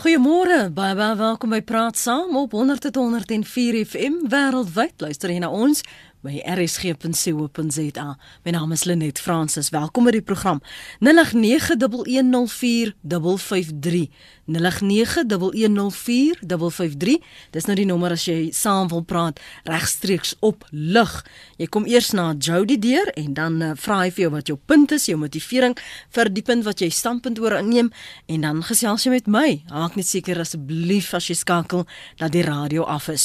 Goeiemôre, baie baie welkom by Praat Saam op 100.104 FM wêreldwyd. Luister jy na ons by rsg.co.za. My naam is Lenet Fransis. Welkom by die program 0891104553. 0891104553. Dis nou die nommer as jy saam wil praat regstreeks op lig. Jy kom eers na Jody deur en dan uh, vra hy vir jou wat jou punt is, jou motivering vir die punt wat jy standpunt oor inneem en dan gesels jy met my. Maak net seker asseblief as jy skakel dat die radio af is.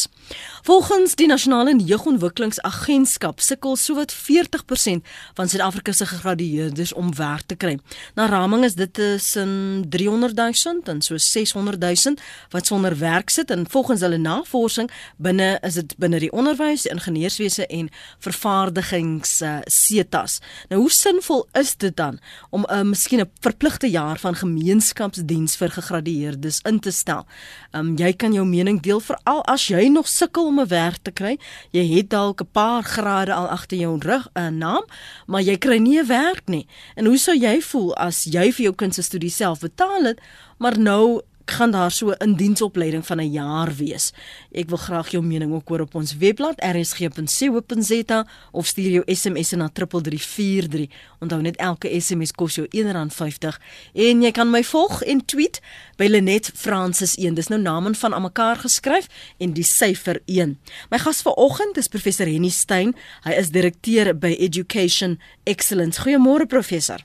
Volgens die Nasionale Jeugontwikkelingsagentskap sukkel sowat 40% van Suid-Afrika se gegradueerdes om werk te kry. Na raming is dit tussen 300 000 en so so 600 000 wat sonder werk sit en volgens hulle navorsing binne is dit binne die onderwys, ingenieurswese en vervaardigings uh, setas. Nou hoe sinvol is dit dan om 'n uh, miskien 'n verpligte jaar van gemeenskapsdiens vir gegradueerdes in te stel? Um, jy kan jou mening deel veral as jy nog sukkel om 'n werk te kry. Jy het dalk 'n paar grade al agter jou rug 'n uh, naam, maar jy kry nie 'n werk nie. En hoe sou jy voel as jy vir jou kind se studie self betaal het? maar nou gaan daar so 'n diensopleiding van 'n jaar wees. Ek wil graag jou mening ook hoor op ons webblad rsg.co.za of stuur jou SMS na 3343. Onthou net elke SMS kos jou R1.50 en jy kan my volg en tweet by Lenet Francis 1. Dis nou name van almekaar geskryf en die syfer 1. My gas vanoggend is professor Henny Stein. Hy is direkteur by Education Excellence. Goeiemôre professor.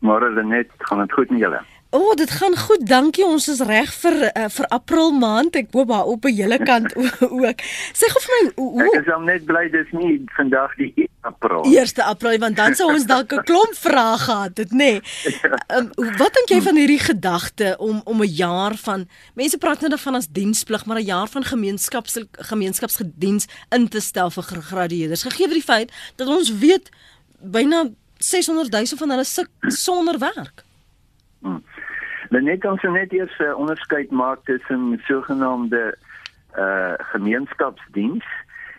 Môre Lenet, gaan dit goed met julle? O, oh, dit gaan goed. Dankie. Ons is reg vir uh, vir April maand. Ek hoop daar op 'n hele kant ook. Sê gou vir my, hoe Ek is om net bly dis nie vandag die 1 April. 1 April want dan sou ons dalk 'n klomp vrae gehad het, nê. Nee. Um, wat dink jy van hierdie gedagte om om 'n jaar van mense praat nou van as diensplig, maar 'n jaar van gemeenskaps gemeenskapsgediens in te stel vir gegradueerdes. Gegee die feit dat ons weet byna 600 000 van hulle sit sonder werk. Hmm. Maar net ons net eers 'n uh, onderskeid maak tussen sogenaamde uh gemeenskapsdiens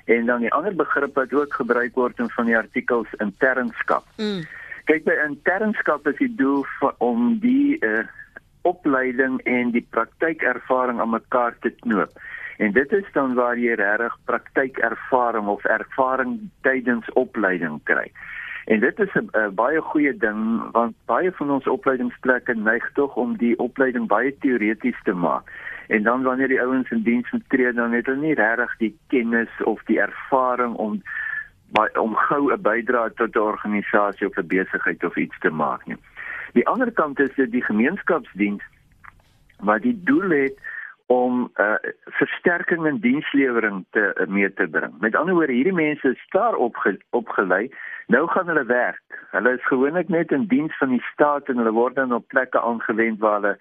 en dan die ander begrip wat ook gebruik word in van die artikels internskap. Mm. Kyk by internskap is die doel vir, om die uh opleiding en die praktykervaring aan mekaar te knoop. En dit is dan waar jy regtig praktykervaring of ervaring tydens opleiding kry. En dit is 'n baie goeie ding want baie van ons opleidingsplekke neig tog om die opleiding baie teoreties te maak. En dan wanneer die ouens in diens moet tree, dan het hulle nie regtig die kennis of die ervaring om om gou 'n bydrae tot 'n organisasie of 'n besigheid of iets te maak nie. Die ander kant is dit die gemeenskapsdiens wat die doel het om uh, versterking in dienslewering te uh, mee te bring. Met ander woorde, hierdie mense is daar opge, opgelei Nou gaan hulle werk. Hulle is gewoonlik net in diens van die staat en hulle word dan op plekke aangewend waar hulle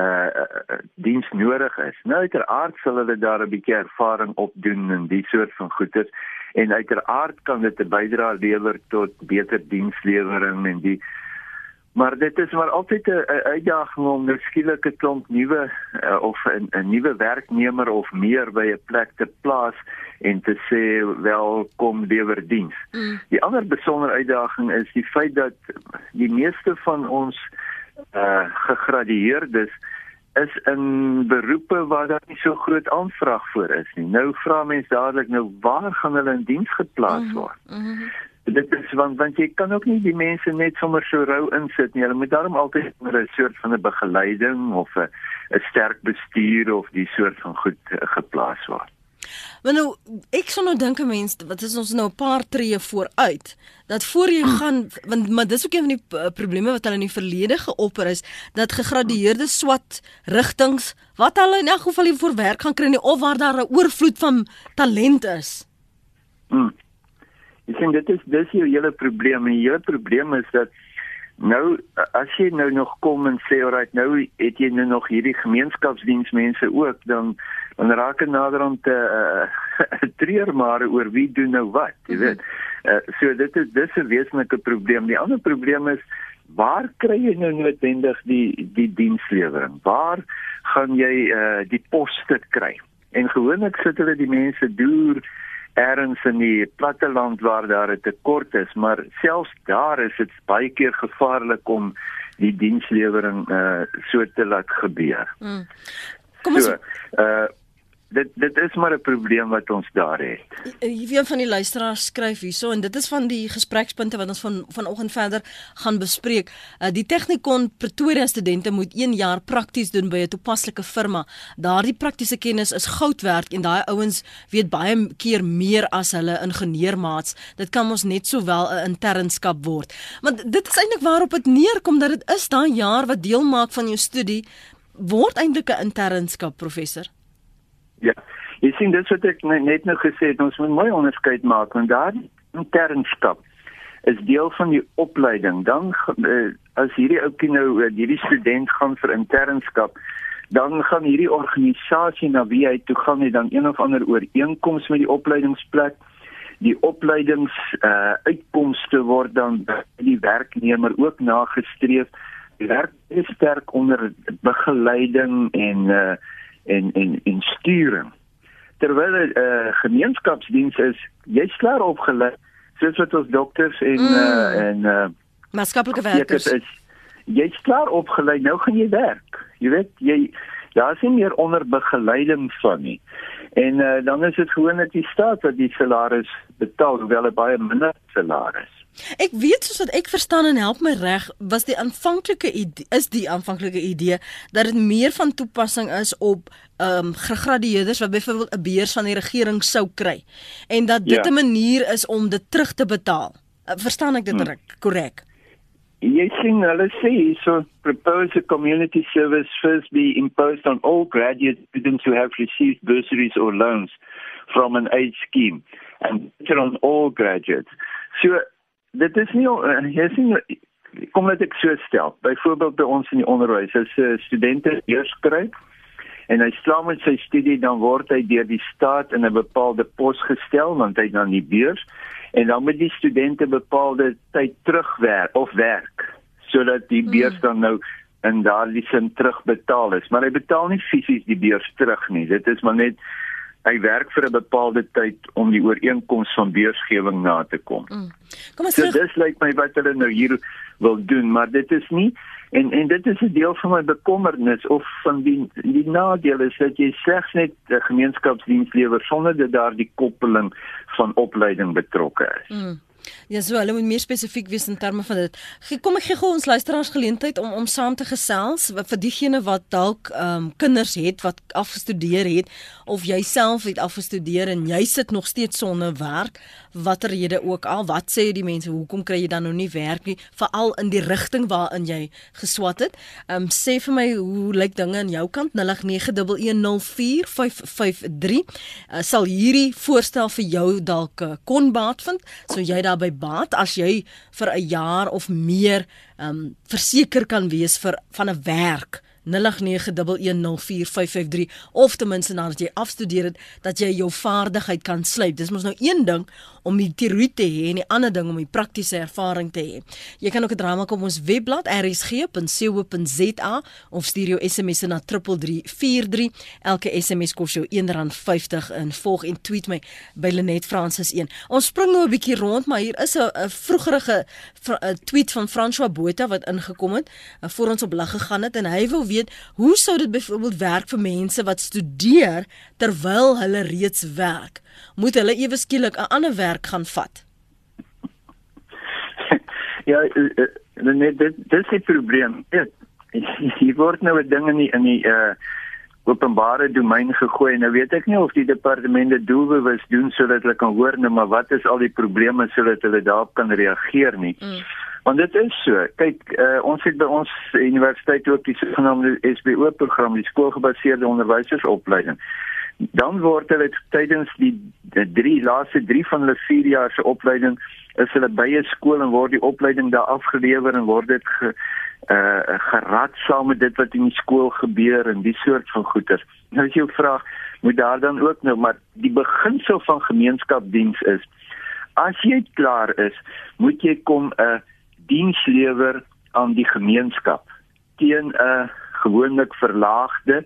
uh, uh diens nodig is. Nou uiteraard sal hulle daar 'n bietjie ervaring opdoen in die soort van goeder en uiteraard kan dit 'n bydrae lewer tot beter dienslewering en die Maar dit is maar altyd 'n uitdaging om nou skielik 'n klomp nuwe uh, of 'n 'n nuwe werknemer of meer by 'n plek te plaas en te sê welkom lewer diens. Mm. Die ander besondere uitdaging is die feit dat die meeste van ons uh gegradueerdes is in beroepe waar daar nie so groot aanvraag vir is nie. Nou vra mense dadelik nou waar gaan hulle in diens geplaas mm-hmm. word? Mm -hmm dit is want want jy kan ook nie die mense net sommer so rou insit nie. Hulle moet daarom altyd 'n soort van 'n begeleiding of 'n 'n sterk bestuur of die soort van goed uh, geplaas word. Maar nou ek sou nou dink 'n mens wat is ons nou 'n paar tree vooruit dat voor jy gaan want maar dis ook een van die uh, probleme wat hulle in die verlede geopper is dat gegradueerde swat rigtings wat hulle in elk geval nie voor werk gaan kry nie of waar daar 'n oorvloed van talent is. Hmm. Ek sien dit is dis jou hele probleem. En die hele probleem is dat nou as jy nou nog kom en sê alright nou het jy nou nog hierdie gemeenskapsdiensmense ook dan dan raak dit nader om te uh, treur maar oor wie doen nou wat jy weet. Uh, so dit is dis 'n wesenlike probleem. Die ander probleem is waar kry jy nou noodwendig die die dienslewering? Waar gaan jy uh, die poste kry? En gewoonlik sit hulle die mense deur ergens in die platteland waar daar 'n tekort is, maar selfs daar is dit baie keer gevaarlik om die dienslewering uh so te laat gebeur. Mm. Kom ons so, uh dit dit is maar 'n probleem wat ons daar het. Een van die luisteraars skryf hierso en dit is van die gesprekspunte wat ons van vanoggend verder gaan bespreek. Uh, die Technikon Pretoria studente moet 1 jaar prakties doen by 'n toepaslike firma. Daardie praktiese kennis is goud werd en daai ouens weet baie keer meer as hulle ingenieurmaats. Dit kan ons net sowel 'n internskap word. Want dit is eintlik waarop dit neerkom dat dit is daai jaar wat deel maak van jou studie word eintlik 'n internskap professor. Ja. Jy sien dis wat ek net nou gesê het, ons moet mooi onderskeid maak want daar internskap is deel van die opleiding. Dan uh, as hierdie ouetjie nou uh, hierdie student gaan vir internskap, dan gaan hierdie organisasie na wie hy toe gaan, hy dan een of ander ooreenkoms met die opleidingsplek. Die opleidings uh uitkomste word dan die werknemer ook nagestreef. Die werk is sterk onder begeleiding en uh en en en sturing. Terwyl 'n uh, gemeenskapsdiens is, jy's klaar opgelei soos wat ons dokters en mm. uh, en uh, maatskaplike werkers is. Jy's klaar opgelei, nou gaan jy werk. Jy weet, jy daar's nie meer onder begeleiding van nie. En uh, dan is dit gewoon net die staat wat die salaris betaal, hoewel dit baie minder salaris. Ek weet soos wat ek verstaan en help my reg, was die aanvanklike is die aanvanklike idee dat dit meer van toepassing is op ehm um, gegradueerdes wat byvoorbeeld 'n beurs van die regering sou kry en dat dit ja. 'n manier is om dit terug te betaal. Uh, verstaan ek dit hm. korrek? Jy sien hulle sê so propose a community service first be imposed on all graduate students who have received bursaries or loans from an aid scheme and on all graduates. So dit is nie jy sien kom net ek so stel. Byvoorbeeld by ons in die onderwys as 'n eh, studente eers kry en hy slaag met sy studie dan word hy deur die staat in 'n bepaalde pos gestel want hy dan die beurs en dan moet die studente bepaalde tyd terugwerk of werk sodat die mm. beurs dan nou in daardie sin terugbetaal is maar hy betaal nie fisies die beurs terug nie dit is maar net hy werk vir 'n bepaalde tyd om die ooreenkoms van beursgewing na te kom. Mm. Kom ons so, dis lyk my wat hulle nou hier wil doen, maar dit is nie en en dit is 'n deel van my bekommernis of van die die nadeel is dat jy slegs net 'n gemeenskapsdiens lewer sonder dat daar die koppeling van opleiding betrokke is. Mm. Ja, so hulle moet meer spesifiek wees in terme van dit. Kom ek gee gou ons luisteraars geleentheid om om saam te gesels vir diegene wat dalk ehm um, kinders het wat afgestudeer het of jouself het afgestudeer en jy sit nog steeds sonder werk, watter rede ook al, wat sê die mense, hoekom kry jy dan nou nie werk nie, veral in die rigting waarin jy geswat het? Ehm um, sê vir my hoe lyk dinge aan jou kant 0891104553? Uh, eh, sal hierdie voorstel vir jou dalk uh, kon baat vind? So jy daar daarbey baat as jy vir 'n jaar of meer ehm um, verseker kan wees vir van 'n werk 0891104553 of ten minste nadat jy afstudeer het dat jy jou vaardigheid kan slyp. Dis mos nou een ding om die teorie te hê en die ander ding om die praktiese ervaring te hê. Jy kan ook 'n drama kom ons webblad rsg.co.za of stuur jou SMS na 3343. Elke SMS kos jou R1.50 en volg en tweet my by Lenet Francis 1. Ons spring nou 'n bietjie rond, maar hier is 'n vroegerige tweet van François Botha wat ingekom het voor ons op lig gegaan het en hy wil weet hoe sou dit byvoorbeeld werk vir mense wat studeer terwyl hulle reeds werk? moet hulle ewe skielik 'n ander werk gaan vat. ja, uh, nee, dit dit is 'n probleem. Hier word nou 'n ding in die in die uh openbare domein gegooi. Nou weet ek nie of die departement dit doelbewus doen sodat hulle kan hoor nou maar wat is al die probleme sodat hulle daarop kan reageer nie. Mm. Want dit is so. Kyk, uh, ons het by ons universiteit ook die sogenaamde SBO program, die skoolgebaseerde onderwysersopleiding dan word hulle tydens die, die drie laaste 3 van hulle 4 jaar se opleiding is hulle by 'n skool en word die opleiding daar afgelewer en word dit ge, uh gerad saam met dit wat in die skool gebeur en die soort van goeder. Nou as jy vra, moet daar dan ook nou maar die beginsel van gemeenskapsdiens is. As jy klaar is, moet jy kom 'n uh, diens lewer aan die gemeenskap teen 'n uh, gewoonlik verlaagde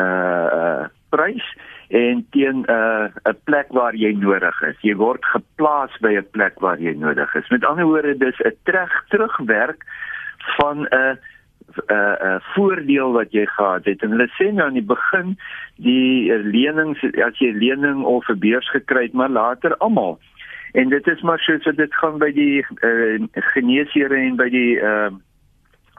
uh uh prys en teen 'n uh, 'n plek waar jy nodig is. Jy word geplaas by 'n plek waar jy nodig is. Met ander woorde, dis 'n terug terugwerk van 'n uh, uh, uh voordeel wat jy gehad het. En hulle sê nou aan die begin die uh, lenings as jy lening of 'n beurs gekry het, maar later almal. En dit is maar so so dit gaan by die uh, geneesere en by die uh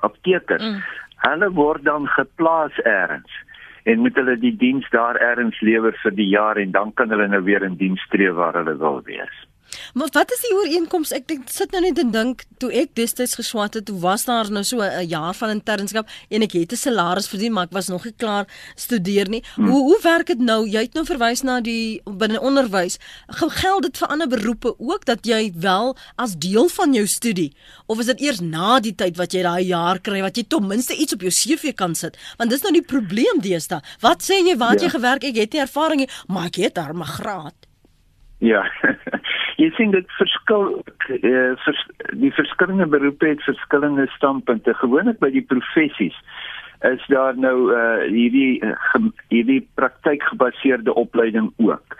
aptekers. Mm. Hulle word dan geplaas elders en moet hulle die diens daar elders lewer vir die jaar en dan kan hulle nou weer in diens tree waar hulle wil wees. Maar wat is die ooreenkoms? Ek dink sit nou net en dink toe ek destyds geswat het, toe was daar nou so 'n jaar van internskap en ek het 'n salaris verdien, maar ek was nog nie klaar studeer nie. Hmm. Hoe hoe werk dit nou? Jy het nou verwys na die binne onderwys. Geld dit vir ander beroepe ook dat jy wel as deel van jou studie of is dit eers na die tyd wat jy daai jaar kry wat jy ten minste iets op jou CV kan sit? Want dis nou die probleem deesdae. Wat sê jy wat ja. jy gewerk? Ek het nie ervaring nie, maar ek het daar 'n graad. Ja. jy sien dit verskil uh, vers, die verskillende beroepe het verskillende standpunte. Gewoonlik by die professies is daar nou uh, hierdie uh, hierdie praktykgebaseerde opleiding ook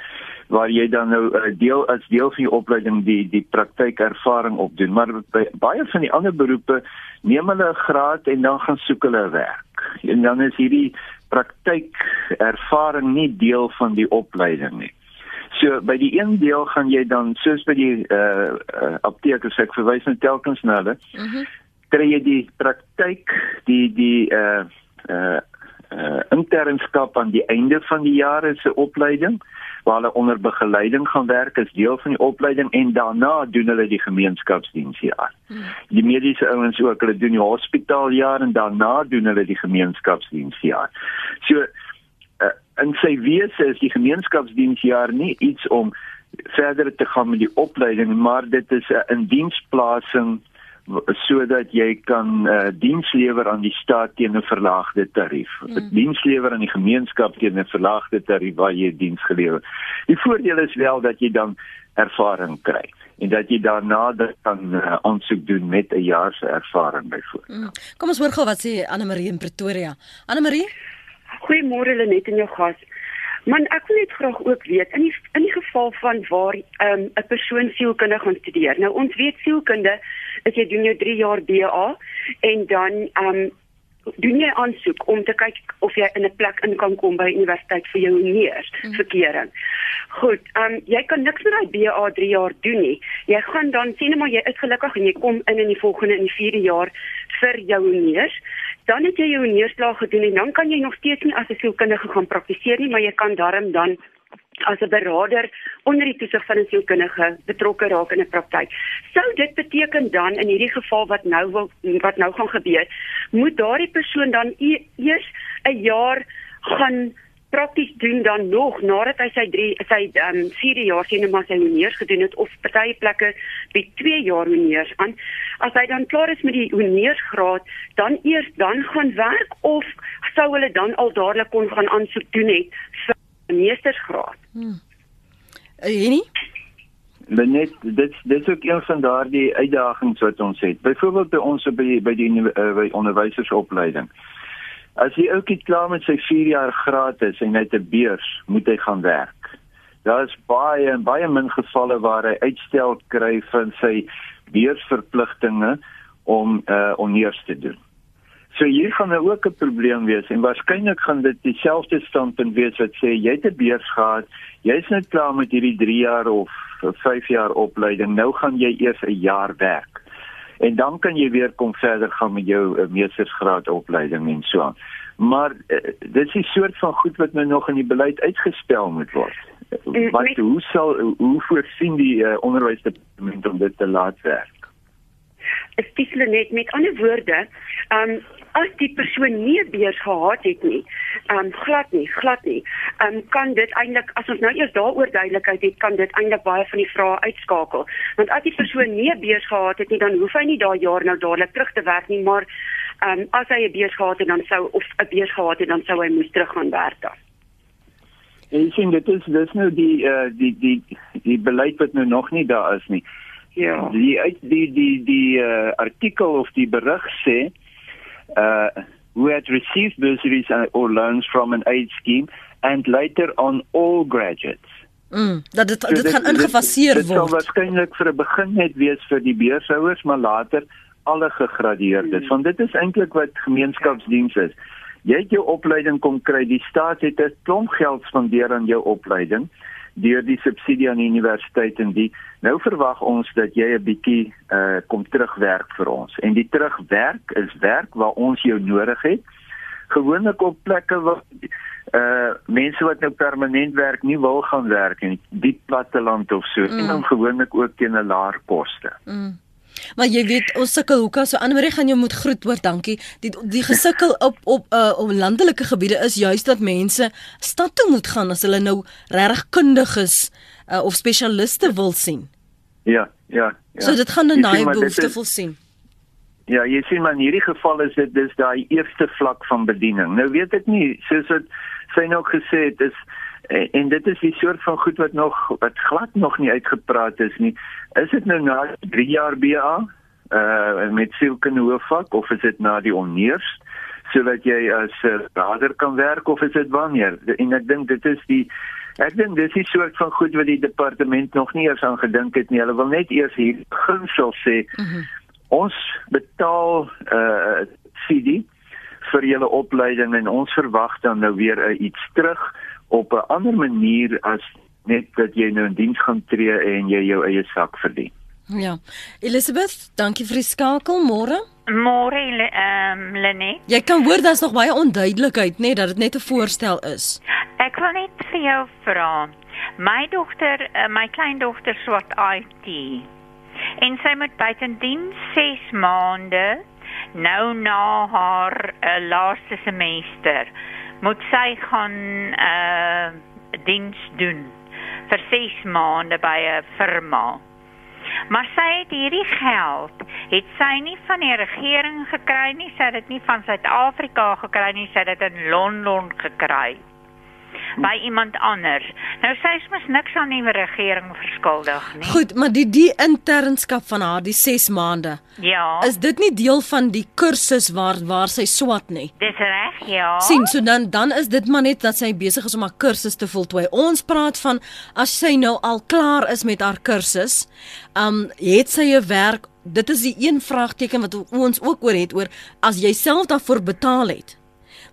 waar jy dan nou uh, deel as deel van die opleiding die die praktykervaring opdoen. Maar by baie van die ander beroepe neem hulle 'n graad en dan gaan soek hulle werk. En dan is hierdie praktykervaring nie deel van die opleiding nie So by die een deel gaan jy dan soos by die uh, uh aptekers ek verwys net telkens na hulle. Mhm. Mm kry jy die praktyk die die uh uh uh internskap aan die einde van die jaar se opleiding waar hulle onder begeleiding gaan werk as deel van die opleiding en daarna doen hulle die gemeenskapsdiens jaar. Hmm. Die mediese ouens ook, hulle doen die hospitaaljaar en daarna doen hulle die gemeenskapsdiens jaar. So in sy wese is die gemeenskapsdiensjaar nie iets om verder te gaan met die opleiding maar dit is 'n indiensplasing sodat jy kan uh, diens lewer aan die staat teen 'n verlaagde tarief. Mm. Diens lewer aan die gemeenskap teen 'n verlaagde tarief waar jy diens gelewer. Die voordeel is wel dat jy dan ervaring kry en dat jy daarna dit kan uh, aansoek doen met 'n jaar se ervaring byvoorbeeld. Mm. Kom ons hoor gou wat sê Anne Marie in Pretoria. Anne Marie Goeiemôre Lenet en jou gas. Man, ek wil net graag ook weet in die in die geval van waar ehm, 'n um, persoon sielkunde gaan studeer. Nou ons weet sielkunde is jy doen jou 3 jaar BA en dan um, doen jy aansoek om te kyk of jy in 'n plek in kan kom by universiteit vir jou neers mm. verkering. Goed, um, jy kan niks met daai BA 3 jaar doen nie. Jy gaan dan sien maar jy is gelukkig en jy kom in in die volgende in die 4de jaar vir jou neers dan het jy jou neerslag gedoen en dan kan jy nog steeds nie as 'n sielkundige gaan praktiseer nie, maar jy kan darm dan as 'n beraader onder die toesig van 'n sielkundige betrokke raak in 'n praktyk. Sou dit beteken dan in hierdie geval wat nou wil wat nou gaan gebeur, moet daardie persoon dan e eers 'n jaar gaan prakties doen dan nog nadat hy sy 3 sy um 4 jaar sien maar sy honeurs gedoen het of party plekke by 2 jaar honeurs aan. As hy dan klaar is met die honeursgraad dan eers dan gaan werk of sou hulle dan al dadelik kon gaan aansoek doen het vir meestersgraad? Hmm. Enie net dit dit is ook een van daardie uitdagings wat ons het. Byvoorbeeld by ons by by die uh, by onderwysersopleiding As die ouetjie klaar met sy 4 jaar graad is en hy het 'n beurs, moet hy gaan werk. Daar is baie en baie min gevalle waar hy uitstel kry van sy beursverpligtinge om uh onneers te doen. So hier gaan nou ook 'n probleem wees en waarskynlik gaan dit dieselfde standpunt wees wat sê jy het 'n beurs gehad, jy's net klaar met hierdie 3 jaar of 5 jaar opleiding, nou gaan jy eers 'n jaar werk en dan kan jy weer kom verder gaan met jou uh, meestersgraad opleiding en so aan. Maar uh, dit is 'n soort van goed wat nou nog in die beleid uitgespel moet word. Uh, wat hoe sal hoe voorsien die uh, onderwysdepartement om dit te laat werk? Ek sê net met ander woorde, um, as die persoon nie beurs gehad het nie, um glad nie, glad nie. Um kan dit eintlik as ons nou eers daaroor duidelikheid het, kan dit eintlik baie van die vrae uitskakel. Want as die persoon nie beurs gehad het nie, dan hoef hy nie daai jaar nou dadelik terug te werk nie, maar um as hy 'n beurs gehad het, dan sou of 'n beurs gehad het, dan sou hy moes terug gaan werk dan. Ek sien dit is dis nou die uh die die die beleid wat nou nog nie daar is nie. Ja. Die uit die die die uh artikel of die berig sê uh, who had received bursaries or loans from an aid scheme and later on all graduates. Mm, dat dit so dit gaan ingefaseer word. Dit sal waarskynlik vir 'n begin net wees vir die beurshouers, maar later alle gegradeerdes mm. want dit is eintlik wat gemeenskapsdiens is jy het jou opleiding kom kry die staat het 'n klomp geld spandeer aan jou opleiding deur die subsidie aan die universiteit en die nou verwag ons dat jy 'n bietjie uh kom terugwerk vir ons en die terugwerk is werk waar ons jou nodig het gewoonlik op plekke waar uh mense wat nou permanent werk nie wil gaan werk in die platteland of so mm. en dan gewoonlik ook teen 'n laer koste. Mm. Maar jy weet ons sukkel hoeka so Annelie gaan jou moet groet hoor dankie. Die die gesukkel op op uh op landelike gebiede is juist dat mense stad toe moet gaan as hulle nou regtig kundig is uh, of spesialiste wil sien. Ja, ja, ja. So dit gaan 'n naai behoefte volsien. Ja, jy sien maar in hierdie geval is dit dis daai eerste vlak van bediening. Nou weet ek nie soos wat sy nou gesê het is en, en dit is die soort van goed wat nog wat glad nog nie uitgepraat is nie. Is dit nou na 3 jaar BA uh met sielkunde hoofvak of is dit na die onneers sodat jy as 'n uh, rader kan werk of is dit wanneer? En ek dink dit is die Ek dink dis 'n soort van goed wat die departement nog nie eens aan gedink het nie. Hulle wil net eers hier gunsel sê. Mm -hmm ons betaal uh CD vir julle opleiding en ons verwag dan nou weer uh, iets terug op 'n ander manier as net dat jy nou in diens gaan tree en jy jou eie sak verdien. Ja. Elizabeth, dankie vir die skakel môre. Môre ehm um, Lene. Jy kan hoor daar's nog baie onduidelikheid, nê, nee, dat dit net 'n voorstel is. Ek wil net vir jou vra. My dogter, uh, my kleindogter swat IT en sy moet buitendien 6 maande nou na haar uh, laaste semester moet sy gaan uh diens doen vir 6 maande by 'n firma. Maar sy het hierdie geld, het sy nie van die regering gekry nie, sy het dit nie van Suid-Afrika gekry nie, sy het dit in Londen gekry by iemand anders. Nou sy is mos niks aan die regering verskuldig nie. Goed, maar die die internskap van haar, die 6 maande. Ja. Is dit nie deel van die kursus waar waar sy swat nie? Dis reg, ja. Sien, so dan dan is dit maar net dat sy besig is om haar kursus te voltooi. Ons praat van as sy nou al klaar is met haar kursus, um het sy 'n werk Dit is die een vraagteken wat ons ook oor het oor as jy self daarvoor betaal het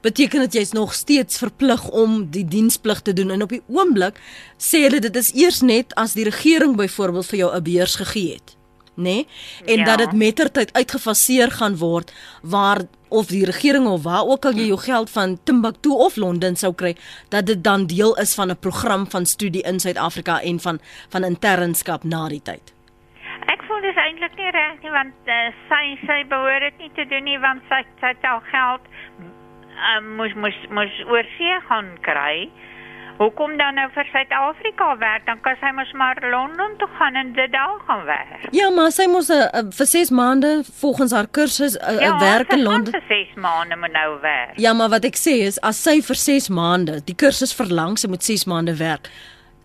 beteken dit jy's nog steeds verplig om die diensplig te doen en op die oomblik sê hulle dit is eers net as die regering byvoorbeeld vir jou 'n beurs gegee het nê nee? en ja. dat dit mettertyd uitgefaseer gaan word waar of die regering of waar ook al jy jou geld van Timbuktu of Londen sou kry dat dit dan deel is van 'n program van studie in Suid-Afrika en van van internskap na die tyd Ek voel dis eintlik nie reg nie want uh, sy sy behoort dit nie te doen nie want sy sy het al geld um, moes moes moes oorsee gaan kry. Hoekom dan nou vir Suid-Afrika werk? Dan kan sy mos maar Londen toe gaan en dit daar gaan werk. Ja, maar sy moes uh, vir 6 maande volgens haar kursus 'n uh, ja, werk in Londen. Ja, vir 6 maande moet nou werk. Ja, maar wat ek sê is as sy vir 6 maande die kursus verlang, sy moet 6 maande werk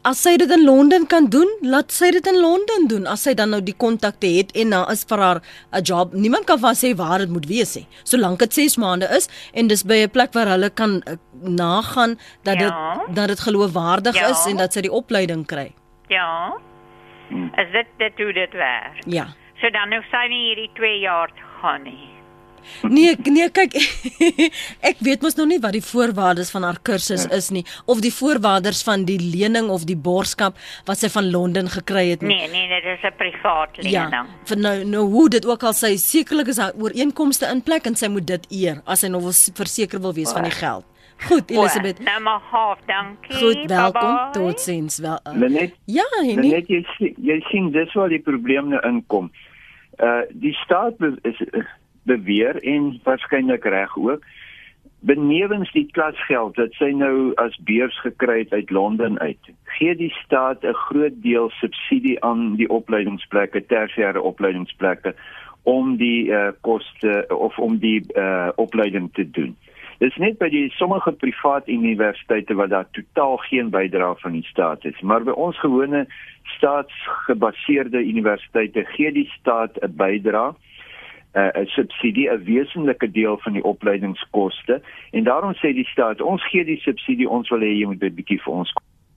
as sy dit in Londen kan doen, laat sy dit in Londen doen. As sy dan nou die kontakte het en nou is vir haar 'n job, niemand kan van sê waar dit moet wees nie. Solank dit 6 maande is en dis by 'n plek waar hulle kan uh, nagaan dat dit ja. dat dit geloofwaardig ja. is en dat sy die opleiding kry. Ja. Is dit dit hoe dit werk? Ja. So dan hoef sy nie hierdie 2 jaar te gaan nie. Nee, nee, kyk ek weet mos nog nie wat die voorwaardes van haar kursus ja. is nie of die voorwaardes van die lening of die borgskap wat sy van Londen gekry het nie. Nee, nee, dit is 'n privaat ja, lening. Ja, vir nou nou hoe dit ook al sy sekerlik is haar ooreenkomste in plek en sy moet dit eer as sy nog wil verseker wil wees oh. van die geld. Goed, Elisabeth. Nou maar half, dankie. Goed, welkom. Totsiens. Wel. Uh, Lenet, ja, Henny. Lenet, jy jy sien dis waar die probleem nou inkom. Uh die staat is beweer en waarskynlik reg ook benewens die klasgeld wat sy nou as beurs gekry het uit Londen uit gee die staat 'n groot deel subsidie aan die opleidingsplekke tersiêre opleidingsplekke om die uh, koste of om die uh, opleiding te doen. Dit is net by die sommige privaat universiteite waar daar totaal geen bydrae van die staat is, maar by ons gewone staatsgebaseerde universiteite gee die staat 'n bydrae 'n uh, subsidie 'n wesenlike deel van die opleidingskoste en daarom sê die staat ons gee die subsidie ons wil hê jy moet 'n bietjie vir ons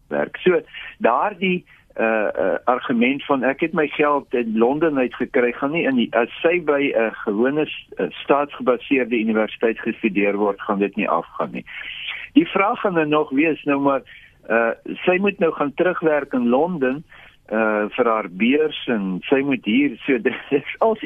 werk. So daardie uh, uh argument van ek het my geld in Londen uitgekry gaan nie in die, as sy by 'n uh, gewone uh, staatsgebaseerde universiteit gestudeer word gaan dit nie afgaan nie. Die vraag gaan dan nog wees nou maar uh sy moet nou gaan terugwerk in Londen uh vir haar beurs en sy moet hier so dit is al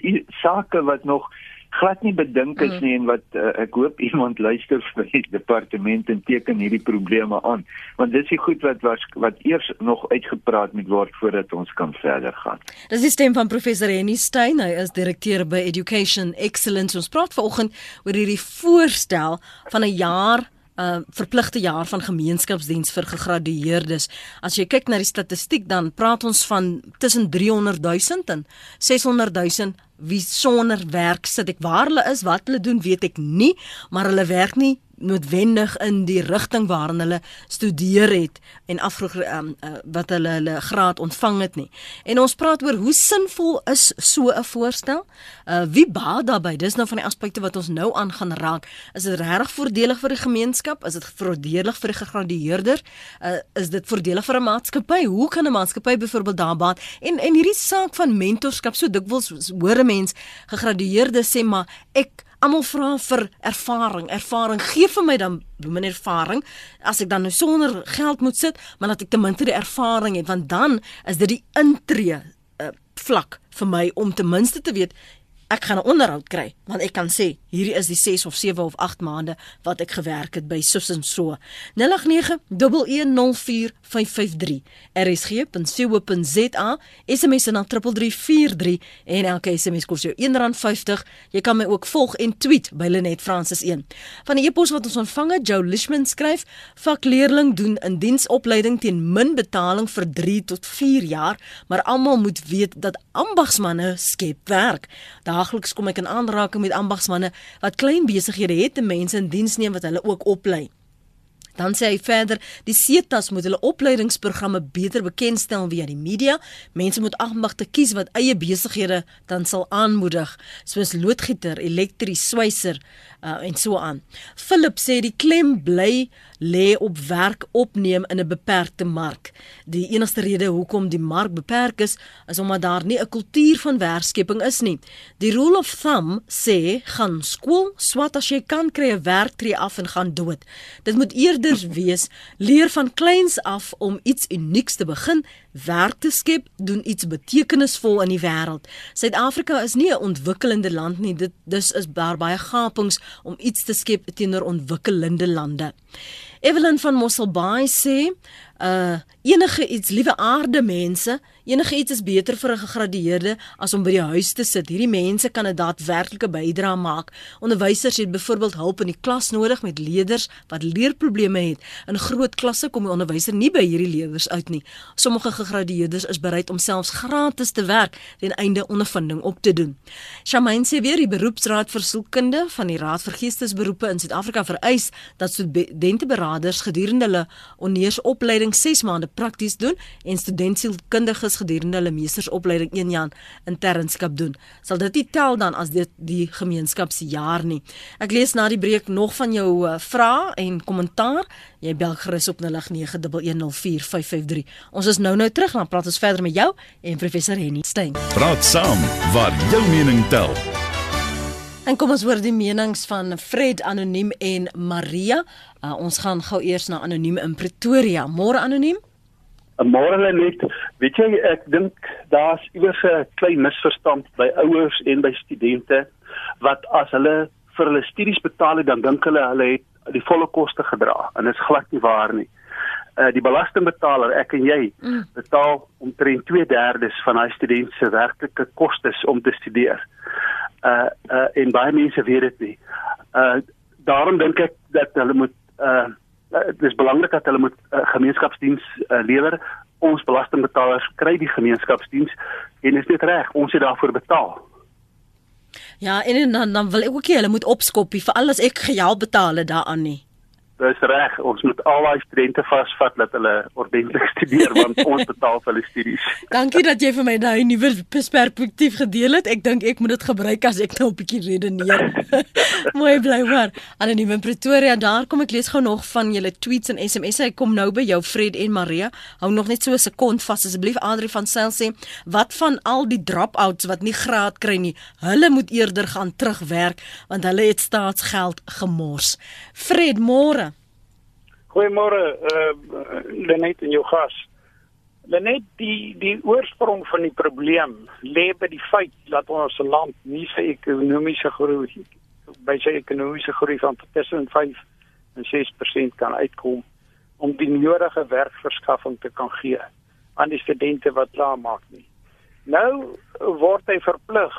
sake wat nog glad nie bedink is mm. nie en wat uh, ek hoop iemand luister vir die departement en teken hierdie probleme aan want dis die goed wat was wat eers nog uitgepraat moet word voordat ons kan verder gaan. Dis die stem van professor Henny Stein, hy is direkteur by Education Excellence. Ons praat vanoggend oor hierdie voorstel van 'n jaar uh, verpligte jaar van gemeenskapsdiens vir gegradueerdes. As jy kyk na die statistiek dan praat ons van tussen 300 000 en 600 000 wie sonder werk sit. Ek waar hulle is, wat hulle doen, weet ek nie, maar hulle werk nie noodwendig in die rigting waarin hulle studeer het en afvroeg um, uh, wat hulle hulle graad ontvang het nie. En ons praat oor hoe sinvol is so 'n voorstel? Uh wie baat daarbey? Dis nou van die aspekte wat ons nou aan gaan raak. Is dit regtig voordelig vir die gemeenskap? Is dit voordelig vir die gegradueerder? Uh is dit voordelig vir 'n maatskappy? Hoe kan 'n maatskappy byvoorbeeld daar baat? En en hierdie saak van mentorskap, so dikwels hoor 'n mens gegradueerdes sê maar ek almal vra vir ervaring. Ervaring gee vir my dan min ervaring as ek dan nou sonder geld moet sit, maar dat ek ten minste die ervaring het want dan is dit die intree uh, vlak vir my om ten minste te weet ek gaan 'n onderhoud kry want ek kan sê hierdie is die 6 of 7 of 8 maande wat ek gewerk het by Sus en so. 0891104553 rsg.co.za SMS na 3343 en elke SMS kos jou R1.50 jy kan my ook volg en tweet by Lenet Francis 1 van die e-pos wat ons ontvang het Joe Lishman skryf vakleerling doen in diensopleiding teen min betaling vir 3 tot 4 jaar maar almal moet weet dat ambagsmanne skep werk. Daar daagliks kom ek in aanraking met ambagsmande wat klein besighede het en mense in diens neem wat hulle ook oplei. Dan sê hy verder, die SETAs moet hulle opleidingsprogramme beter bekendstel via die media. Mense moet ambagte kies wat eie besighede dan sal aanmoedig, soos loodgieter, elektries, swyser uh, en so aan. Philip sê die klem bly lê op werk opneem in 'n beperkte mark. Die enigste rede hoekom die mark beperk is, is omdat daar nie 'n kultuur van werkskepping is nie. Die rule of thumb sê gaan skool, swat as jy kan kry 'n werk tree af en gaan dood. Dit moet eerder wees leer van kleins af om iets unieks te begin werk te skep, doen iets betekenisvol in die wêreld. Suid-Afrika is nie 'n ontwikkelende land nie. Dit dis is daar baie gapings om iets te skep teenoor ontwikkelende lande. Evelyn van Mosselbaai sê, uh enige iets, liewe aarde mense, enige iets is beter vir 'n gegradueerde as om by die huis te sit. Hierdie mense kan 'n daadwerklike bydrae maak. Onderwysers het byvoorbeeld hulp in die klas nodig met leerders wat leerprobleme het. In groot klasse kom die onderwyser nie by hierdie leerders uit nie. Sommige gegradueerdes is bereid om selfs gratis te werk ten einde ondervinding op te doen. Shamain sê weer die beroepsraad vir sielkunde van die Raad vir Geestesberoepe in Suid-Afrika vereis dat studenteberaders gedurende hulle onneersopleiding 6 maande prakties doen en studentsielkundiges gedurende hulle meestersopleiding 1 jaar internskap doen. Sal dit nie tel dan as dit die gemeenskapsjaar nie. Ek lees na die breek nog van jou uh, vrae en kommentaar. Jy bel gerus op 0891104553. Ons is nou nou terug dan praat ons verder met jou en professor Henny Stein. Praat saam waar jou mening tel. En kom ons hoor die menings van Fred Anoniem en Maria. Uh, ons gaan gou eers na Anoniem in Pretoria. Môre Anoniem? Môre net. Weet jy ek dink daar's iewers 'n klein misverstand by ouers en by studente wat as hulle vir hulle studies betaal het, dan dink hulle hulle het die volle koste gedra en dit is glad nie waar nie. Uh die belastingbetaler, ek en jy, mm. betaal omtrent 2/3 van hy student se werklike kostes om te studeer uh uh en baie mense weet dit nie. Uh daarom dink ek dat hulle moet uh dit is belangrik dat hulle moet uh, gemeenskapsdiens uh, lewer. Ons belastingbetalers kry die gemeenskapsdiens en is dit reg, ons het daarvoor betaal. Ja, en dan dan wil ek ook hê hulle moet opskop vir alles ek gejaal betaal daaraan nie. Dis reg. Ons moet al daai studente vasvat dat hulle ordentlik studeer want ons betaal vir hulle studies. Dankie dat jy vir my daai nuwe perspektief gedeel het. Ek dink ek moet dit gebruik as ek nou 'n bietjie redeneer. Mooi bly hoor. Anoniem in Pretoria, daar kom ek lees gou nog van julle tweets en SMS'e. Ek kom nou by jou Fred en Maria. Hou nog net so 'n sekond vas asseblief. Adri van Sail sê, "Wat van al die drop-outs wat nie graad kry nie? Hulle moet eerder gaan terugwerk want hulle het staatsgeld gemors." Fred, môre. Goeiemôre, uh Lenet en jou gas. Lenet, die die oorsprong van die probleem lê by die feit dat ons land nie sy ekonomiese groei by sy ekonomiese groei van tussen 5 en 6% kan uitkom om die nodige werkverskaffing te kan gee aan die studente wat klaar maak nie. Nou word hy verplig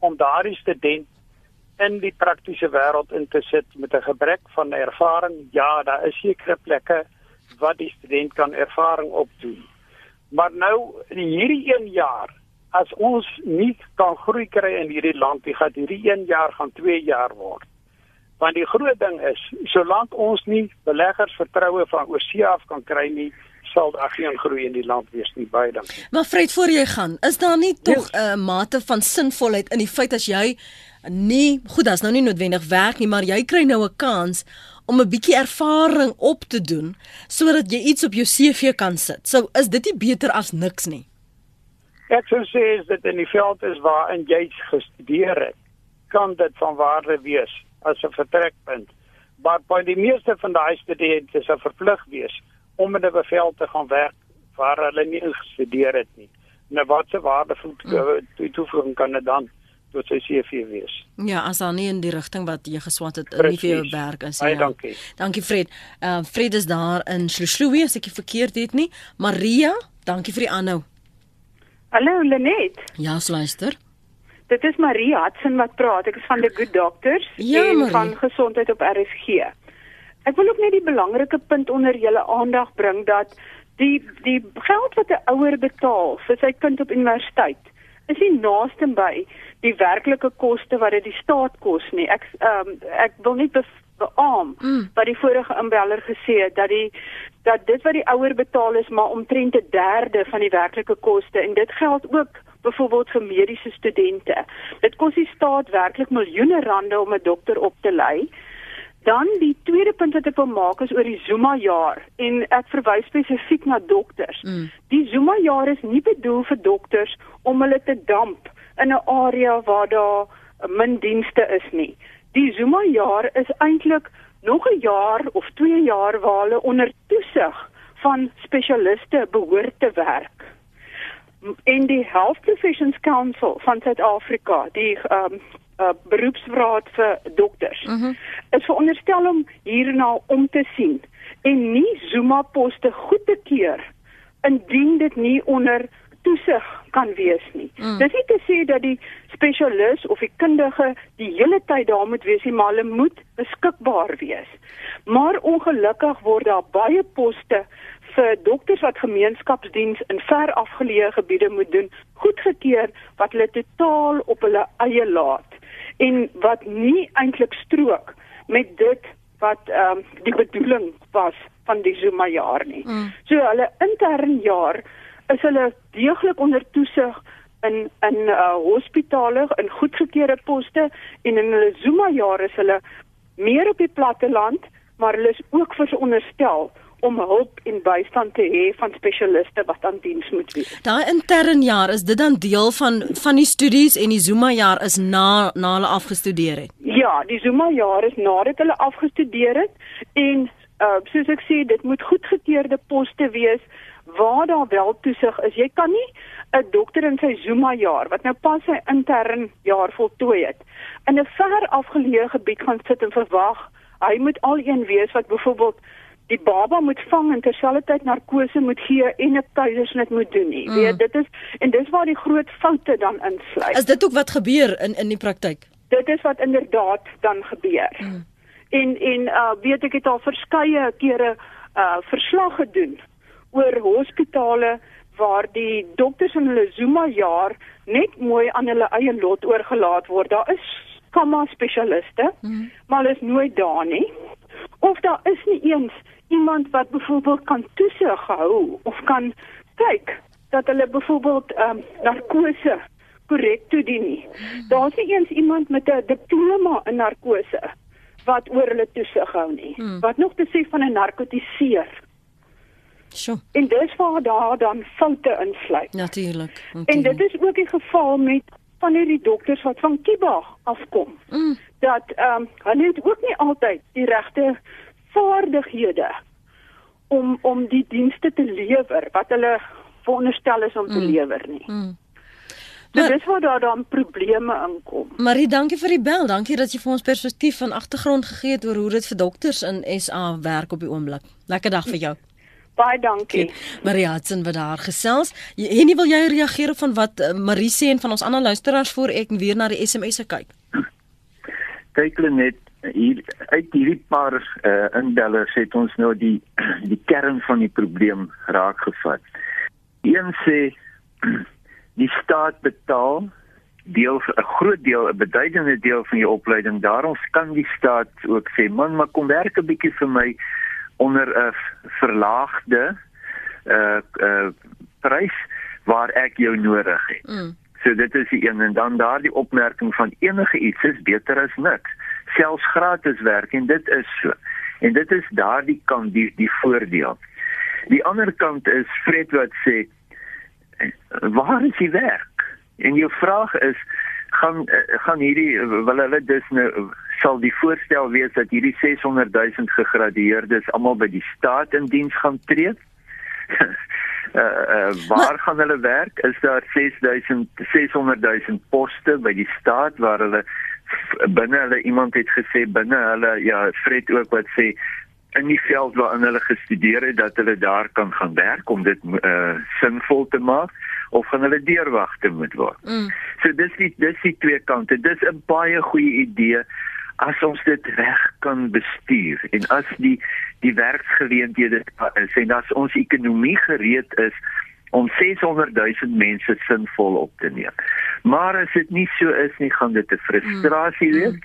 om daardie student in die praktiese wêreld in te sit met 'n gebrek van ervaring. Ja, daar is sekere plekke wat die student kan ervaring opdoen. Maar nou in hierdie 1 jaar as ons nie kan groei kry in hierdie land, die gaan hierdie 1 jaar gaan 2 jaar word. Want die groot ding is, solank ons nie beleggers vertroue van oorsee af kan kry nie, sal daar geen groei in die land wees nie baie dankie. Maar Fred, voor jy gaan, is daar nie tog 'n yes. uh, mate van sinvolheid in die feit as jy nie goed as nou nie noodwendig werk nie, maar jy kry nou 'n kans om 'n bietjie ervaring op te doen sodat jy iets op jou CV kan sit. So is dit nie beter as niks nie. Ek sou sê is dit in die veld is waarin jy gestudeer het, kan dit van waarde wees as 'n vertrekpunt. Maar by die meeste van daai studente is 'n verplig wees om in 'n bevel te gaan werk waar hulle nie gestudeer het nie. Nou wat se waardevol mm. toevoeging kan dit dan tot sy CV wees. Ja, as dan nie in die rigting wat jy geswat het in vir jou werk is nie. Ja. Dankie. Dankie Fred. Uh Fred is daar in Sloesloe as ek dit verkeerd het nie. Maria, dankie vir die aanhou. Hallo Lenet. Ja, luister. Dit is Maria Hudson wat praat. Ek is van the Good Doctors ja, en Marie. van gesondheid op RSG. Ek wil ook net die belangrike punt onder julle aandag bring dat die die geld wat 'n ouer betaal vir sy kind op universiteit is nie naaste by die werklike koste wat dit die staat kos nie. Ek ehm um, ek wil nie beamoen mm. wat die vorige inbeller gesê het dat die dat dit wat die ouer betaal is maar omtrent 'n derde van die werklike koste en dit geld ook byvoorbeeld vir mediese studente. Dit kos die staat werklik miljoene rande om 'n dokter op te lei. Dan die tweede punt wat ek wil maak is oor die Zuma jaar en ek verwys spesifiek na dokters. Mm. Die Zuma jaar is nie bedoel vir dokters om hulle te damp in 'n area waar daar min dienste is nie. Die Zuma jaar is eintlik nog 'n jaar of 2 jaar waar hulle onder toesig van spesialiste behoort te werk. En die Health Professions Council van Suid-Afrika, die ehm um, uh, beroepsraad vir dokters, uh mhm. -huh. is veronderstel om hierna om te sien en nie Zuma poste goed te keur indien dit nie onder toesig kan wees nie. Mm. Dis nie te sê dat die spesialis of die kundige die hele tyd daar moet wees nie, maar hulle moet beskikbaar wees. Maar ongelukkig word daar baie poste vir dokters wat gemeenskapsdiens in ver afgeleë gebiede moet doen, goedgekeur wat hulle totaal op hulle eie laat en wat nie eintlik strook met dit wat ehm um, die bedoeling was van die Zuma jaar nie. Mm. So hulle intern jaar is hulle deeglik onder toesig in in uh, hospitale in goedgekeurde poste en in hulle Zuma jare is hulle meer op die platte land maar hulle is ook veronderstel om hulp en bystand te hê van spesialiste wat aan diens moet wees. Daai intern jaar is dit dan deel van van die studies en die Zuma jaar is na na hulle afgestudeer het. Ja, die Zuma jaar is nadat hulle afgestudeer het en uh, soos ek sê dit moet goedgekeurde poste wees waar daar wel toesig is. Jy kan nie 'n dokter in sy Zuma jaar wat nou pas sy intern jaar voltooi het in 'n ver afgeleë gebied gaan sit en verwag hy moet al een wees wat byvoorbeeld die baba moet vang en terselfdertyd narkose moet gee en 'n keisersnit moet doen nie. Mm. Weet dit is en dis waar die groot foute dan insluit. Is dit ook wat gebeur in in die praktyk? Dit is wat inderdaad dan gebeur. Mm. En en uh weet ek het al verskeie kere uh verslag gedoen oor hospitale waar die dokters in hulle Zuma jaar net mooi aan hulle eie lot oorgelaat word. Daar is kamma spesialiste, mm. maar hulle is nooit daar nie. of daar is nie eens iemand wat byvoorbeeld kan toesig hou of kan kyk dat hulle byvoorbeeld ehm um, narkose korrek toedien nie. Daar's nie eens iemand met 'n diploma in narkose wat oor hulle toesig hou nie. Hmm. Wat nog te sê van 'n narkotiseer. Sjoe. En dis waar daar dan foute insluit. Natuurlik. En dit is ook die geval met van hierdie dokters wat van Kiba afkom. Mm. Dat ehm um, hulle het ook nie altyd die regte vaardighede om om die dienste te lewer wat hulle veronderstel is om te Mm. lewer nie. Mm. So Maar- dis waar daar dan probleme inkom. Marie, dankie vir die bel. Dankie dat jy vir ons perspektief van agtergrond gegee het oor hoe dit vir dokters in SA werk op die oomblik. Lekker dag vir jou. Baie dankie. Marie Hudson wat daar gesels. En nie wil jy reageer op van wat uh, Marie sê en van ons ander luisteraars voor ek weer na die SMS'e kyk. kyk hulle net hier uit hierdie paar uh, indellers het ons nou die die kern van die probleem raak gevat. Een sê die staat betaal deel 'n groot deel 'n beduidende deel van jou opleiding. Daarom kan die staat ook sê man, maar kom werk 'n bietjie vir my onder 'n verlaagde uh uh prys waar ek jou nodig het. Mm. So dit is die een en dan daardie opmerking van enige iets is beter as niks. Selfs gratis werk en dit is so. En dit is daardie kant die die voordeel. Die ander kant is Fred wat sê waar is die werk? En jou vraag is gaan eh, gaan hierdie wil hulle dus nou sal die voorstel wees dat hierdie 600 000 gegradueerdes almal by die staat in diens gaan tree? uh, uh, waar gaan hulle werk? Is daar 6000 600 000 poste by die staat waar hulle binne hulle iemand het gesê binne hulle ja Fred ook wat sê in die veld waarin hulle gestudeer het dat hulle daar kan gaan werk om dit uh, sinvol te maak of gaan hulle deurwagte moet word. Mm. So dis die dis die twee kante. Dis 'n baie goeie idee as ons dit reg kan bestuur en as die die werksgeleenthede is en as ons ekonomie gereed is om 600 000 mense sinvol op te neem. Maar as dit nie so is nie, gaan dit 'n frustrasie Mm. wees.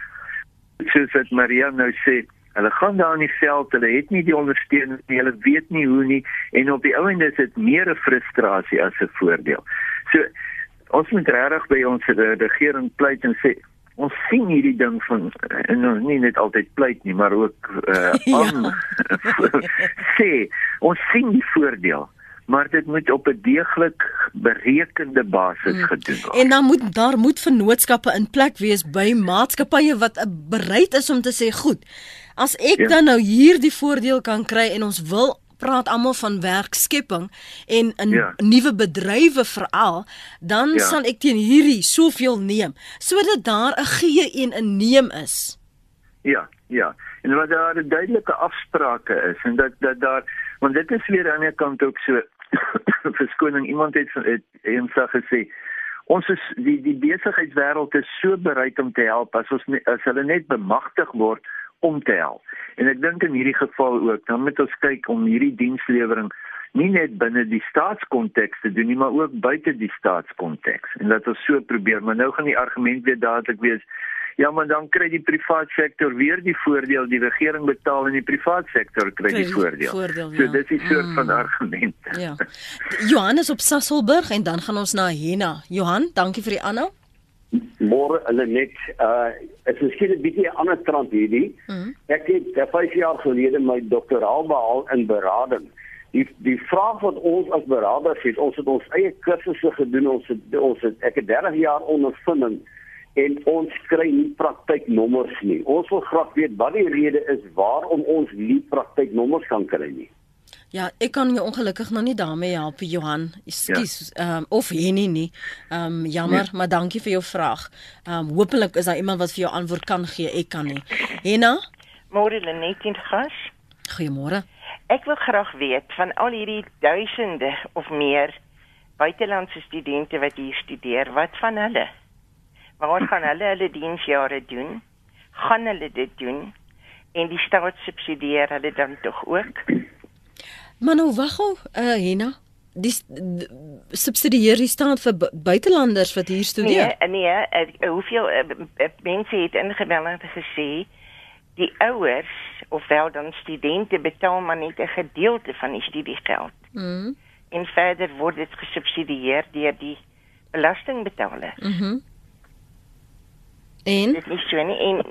Soos wat Maria nou sê, hulle gaan daar in die veld, hulle het nie die ondersteuning nie, hulle weet nie hoe nie en op die ou end is dit meer 'n frustrasie as 'n voordeel. So ons moet regtig by ons regering pleit en sê ons sien hierdie ding van en nou nie net altyd pleit nie maar ook uh, Ja. aan sê ons sien die voordeel maar dit moet op 'n deeglik berekende basis Mm. gedoen word. En dan moet daar moet vennootskappe in plek wees by maatskappye wat uh, bereid is om te sê, "Goed, as ek Ja. dan nou hierdie voordeel kan kry en ons wil praat almal van werkskepping en in Ja. nuwe bedrywe veral, dan Ja. sal ek teen hierdie soveel neem sodat daar 'n gee en 'n neem is." Ja, ja. En wat daar 'n duidelike afsprake is en dat dat daar want dit is weer aan die ander kant ook so verskoning iemand het het eendag gesê ons is die die besigheidswêreld is so bereid om te help as ons as hulle net bemagtig word om te help. En ek dink in hierdie geval ook, dan moet ons kyk om hierdie dienslewering nie net binne die staatskonteks te doen nie, maar ook buite die staatskonteks. En dat ons so probeer, maar nou gaan die argument weer dadelik wees Ja, maar dan kry die privaat sektor weer die voordeel, die regering betaal en die privaat sektor kry die voordeel. voordeel, So ja. dis die soort Mm. van argument. Ja. Johannes op Sasselburg en dan gaan ons na Hena. Johan, dankie vir die aanhou. Môre hulle net uh is miskien 'n bietjie 'n ander trant hierdie. Mhm. Ek het uh, 5 jaar gelede my doktoraal behaal in berading. Die die vraag wat ons as beraders het, ons het ons eie kursusse gedoen, ons het ons het ek het 30 jaar ondervinding en ons kry nie praktyknommers nie. Ons wil graag weet wat die rede is waarom ons nie praktyknommers kan kry nie. Ja, ek kan jou ongelukkig nog nie daarmee help, Johan. Ekskuus, ehm um, of Henny nie. Ehm um, jammer, Nee. maar dankie vir jou vraag. Ehm um, hopelik is daar iemand wat vir jou antwoord kan gee. Ek kan nie. Henna, Môre Lenet in gas. goeiemôre. Ek wil graag weet van al hierdie duisende of meer buitelandse studente wat hier studeer, wat van hulle? Waar gaan hulle hulle diensjare doen? Gaan hulle dit doen? En die staat subsidieer hulle dan tog ook? Maar nou wag gou, uh, Henna. Die s- d- subsidieer die staat vir bu- buitelanders wat hier studeer. Nee, nee, uh, hoeveel uh, mense het ingemeld en gesê die ouers ofwel dan studente betaal maar net 'n gedeelte van die studiegeld. Mm. En verder word dit gesubsidieer deur die belastingbetaler. Mhm. Mm en dit is so nie en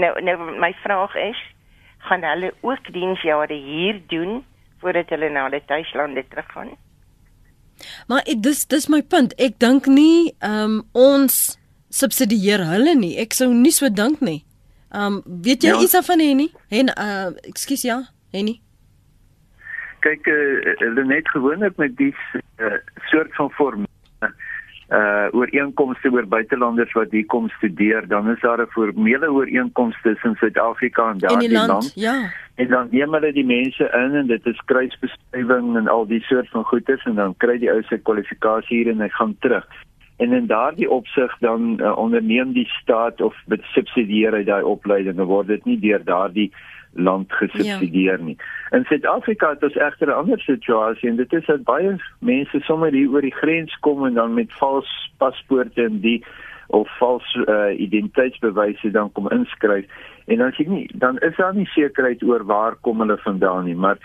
nou nou my vraag is gaan hulle ook diensjare hier doen voordat hulle na hulle tuislande teruggaan? Maar ek, dis dis my punt. Ek dink nie ehm um, ons subsidieer hulle nie. Ek sou nie so dink nie. Ehm um, weet jy ja. iets van Henny? En uh ekskuus ja, Henny. Kyk, uh, hulle net gewoonlik met die uh, soort van vorm uh ooreenkomste oor buitelanders wat hier kom studeer, dan is daar 'n formele ooreenkoms tussen Suid-Afrika en daardie land, land. Ja. En dan neem hulle die mense in en dit is kruisbestuiving en al die soort van goeders en dan kry die ou sy kwalifikasie hier en hy gaan terug. En in daardie opsig dan uh, onderneem die staat of subsidieer hy daai opleiding en word dit nie deur daardie land gesubsidieer ja. nie. In Suid-Afrika het ons egter 'n ander situasie en dit is dat baie mense sommer hier oor die grens kom en dan met vals paspoorte en die of vals uh, identiteitsbewyse dan kom inskryf. En dan sien nie dan is daar nie sekerheid oor waar kom hulle vandaan nie, maar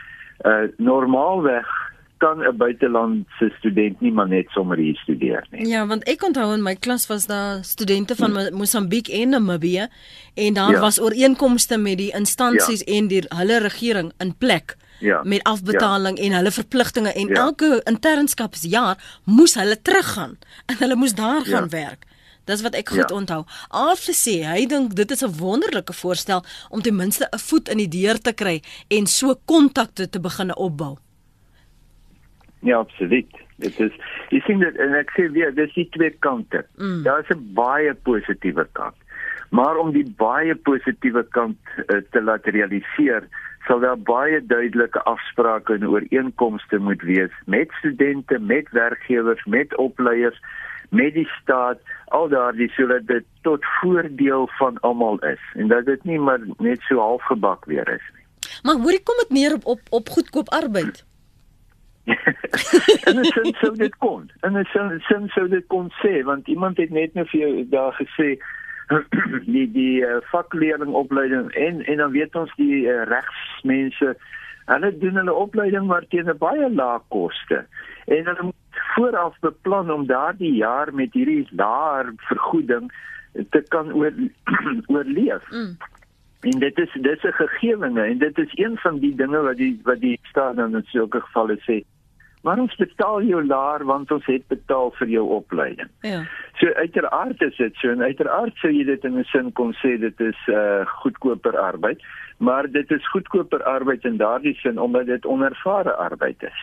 uh, normaalweg kan 'n buitelandse student nie maar net sommer hier studeer nie. Ja, want ek onthou in my klas was daar studente van hmm. Mosambiek en Namibië en daar ja. was ooreenkomste met die instansies ja. en die hulle regering in plek. Ja. met afbetaling ja. en hulle verpligtinge en ja. elke internskapsjaar moes hulle teruggaan en hulle moes daar gaan ja. werk. Dis wat ek goed ja. onthou. Alfe sê hy dink dit is 'n wonderlike voorstel om ten minste 'n voet in die deur te kry en so kontakte te begin opbou. Ja, absoluut. Dit is jy sien dit en ek sê weer, dis die twee kante. Mm. Daar is 'n baie positiewe kant. Maar om die baie positiewe kant uh, te laat realiseer, sal daar baie duidelike afsprake en ooreenkomste moet wees met studente, met werkgewers, met opleiers, met die staat, al daardie sodat dit tot voordeel van almal is en dat dit nie maar net so halfgebak weer is nie. Maar hoorie kom dit neer op op, op goedkoop arbeid? En dit sou sou dit kon. En dit sou sin sou dit kon sê want iemand het net nou vir jou daar gesê die die uh, vakleerlingopleiding en en dan weet ons die uh, regsmense hulle doen hulle opleiding maar teen 'n baie lae koste. En hulle moet vooraf beplan om daardie jaar met hierdie laer vergoeding te kan oor oorleef. Mm. En dit is dis 'n gegewene en dit is een van die dinge wat die wat die staat dan in sulke gevalle sê. Maar ons betaal jou laer want ons het betaal vir jou opleiding. Ja. So uiteraard is dit so en uiteraard sou jy dit in 'n sin kon sê dit is uh goedkoper arbeid, maar dit is goedkoper arbeid in daardie sin omdat dit onervare arbeid is.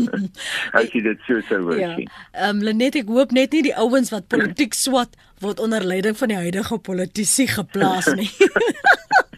As jy dit so sou wou ja. sien. Ehm um, Lenet ek hoop net nie die ouens wat politiek swat word onder leiding van die huidige politici geplaas nie.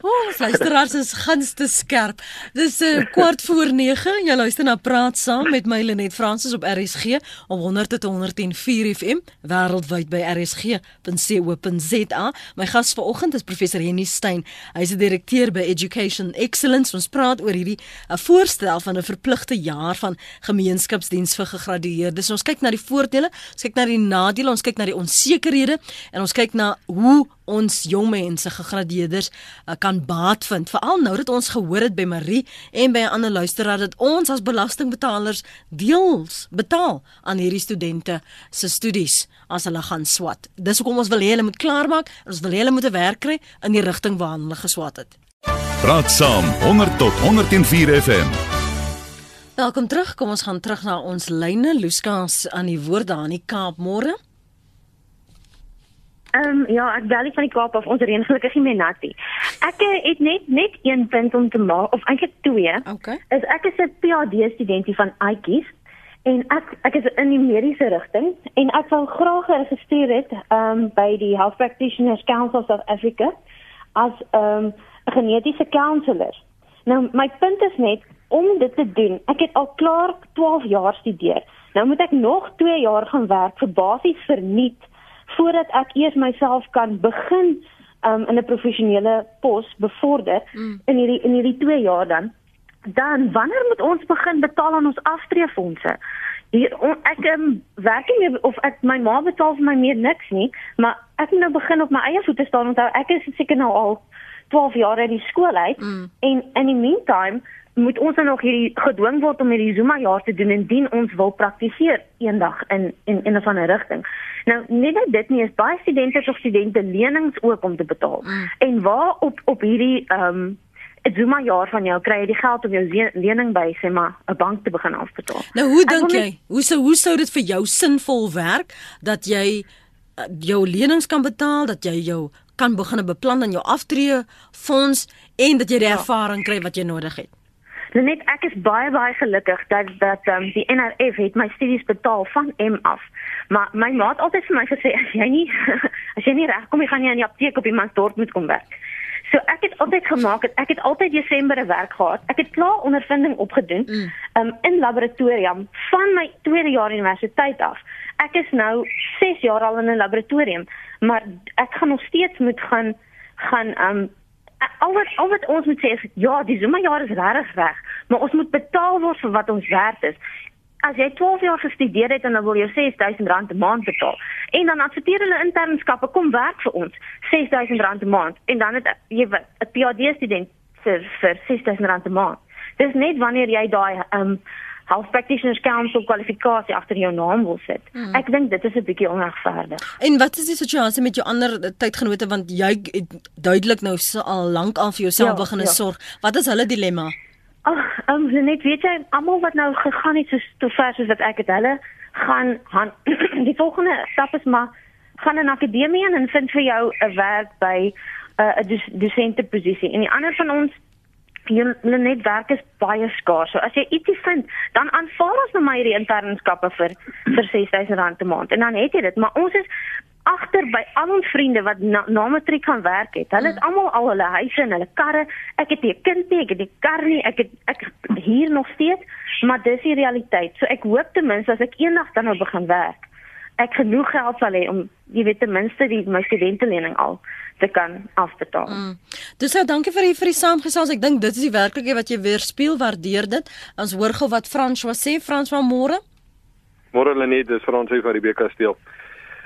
O, oh, luisteraars is gunste skerp. Dis 'n uh, eh, kwart voor 9. Jy luister na Praat saam met my Lenet Fransis op RSG op 100.104 FM wêreldwyd by rsg.co.za. My gas vanoggend is professor Henny Stein. Hy's 'n direkteur by Education Excellence. Ons praat oor hierdie 'n voorstel van 'n verpligte jaar van gemeenskapsdiens vir gegradueerdes. Ons kyk na die voordele, ons kyk na die nadele, ons kyk na die onsekerhede en ons kyk na hoe ons jong mense gegradueerdes uh, kan baat vind veral nou dat ons gehoor het by Marie en by 'n ander luisteraar dat ons as belastingbetalers deels betaal aan hierdie studente se studies as hulle gaan swat. Dis hoekom ons wil hê hulle moet klaarmaak, ons wil hê hulle moet 'n werk kry in die rigting waarna hulle geswat het. Praat saam 100 tot 104 FM. Welkom terug. Kom ons gaan terug na ons lyne. Luska's aan die woord daar in die Kaap môre. Ehm um, ja, ek bel van die Kaap af. Ons reën gelukkig nie meer nat nie. Ek uh, het net net een punt om te maak of eintlik twee. Okay. Is ek is 'n PhD studentie van Aitjies en ek ek is in die mediese rigting en ek wil graag geregistreer het ehm um, by die Health Practitioners Council of South Africa as ehm um, 'n genetiese counselor. Nou my punt is net om dit te doen. Ek het al klaar 12 jaar studeer. Nou moet ek nog 2 jaar gaan werk vir basies verniet voordat ek eers myself kan begin um, in 'n professionele pos bevorder mm. in hierdie in hierdie 2 jaar dan dan wanneer moet ons begin betaal aan ons aftreefondse hier on, ek um, werk nie of ek my ma betaal vir my meer niks nie maar ek moet nou begin op my eie voete staan onthou ek is seker nou al 12 jaar uit die skool uit mm. en in die meantime moet ons dan nog hierdie gedwing word om hierdie Zuma jaar te doen indien ons wil praktiseer eendag in in in 'n van 'n rigting. Nou net dit nie is baie studente of studente lenings ook om te betaal. Mm. En waar op op hierdie ehm um, 'n Zuma jaar van jou kry jy die geld om jou lening by sê maar 'n bank te begin afbetaal. Nou hoe dink jy? Hoe sou hoe sou dit vir jou sinvol werk dat jy uh, jou lenings kan betaal, dat jy jou kan begin beplan aan jou aftree fonds en dat jy die ja. ervaring kry wat jy nodig het. Net ek is baie baie gelukkig dat dat um, die NRF het my studies betaal van M af. Maar my ma het altyd vir my gesê as jy nie as jy nie regkom jy gaan nie aan die apteek op die Mansdorp moet kom werk. So ek het altyd gemaak het ek het altyd Desember 'n werk gehad. Ek het klaar ondervinding opgedoen mm. um, in laboratorium van my tweede jaar universiteit af. Ek is nou 6 jaar al in 'n laboratorium, maar ek gaan nog steeds moet gaan gaan um al wat al wat ons moet sê is ja, die Zuma jaar is regtig reg, maar ons moet betaal word vir wat ons werd is. As jy 12 jaar gestudeer het en dan wil jy R6000 'n maand betaal en dan adverteer hulle internskappe kom werk vir ons R6000 'n maand en dan het jy 'n PhD student vir vir R6000 'n maand. Dis net wanneer jy daai um Health Practitioners Council kwalifikasie agter jou naam wil sit. Hmm. Ek dink dit is 'n bietjie onregverdig. En wat is die situasie met jou ander tydgenote want jy het duidelik nou al lank al vir jouself ja, begin ja. sorg. Wat is hulle dilemma? Ag, um, net weet jy almal wat nou gegaan het so te ver soos wat ek het hulle gaan gaan die volgende stap is maar gaan in akademie en vind vir jou 'n werk by uh, 'n uh, dosente posisie. En die ander van ons hulle netwerk is baie skaars. So as jy ietsie vind, dan aanvaar ons net maar hierdie internskappe vir vir R6000 'n maand. En dan het jy dit, maar ons is agter by al ons vriende wat na, na matriek gaan werk het. Hulle het almal al hulle huise en hulle karre. Ek het nie 'n kind nie, ek het nie kar nie. Ek het ek hier nog steeds, maar dis die realiteit. So ek hoop ten minste as ek eendag dan nou begin werk, ek genoeg geld sal hê om jy weet ten minste die my studentelening al te kan afbetaal. Mm. Dis nou dankie vir die vir die saamgesels. Ek dink dit is die werklikheid wat jy weerspieël. Waardeer dit. Ons hoor gou wat François sê. François môre. Môre Lenet, dis François van die Bekasteel.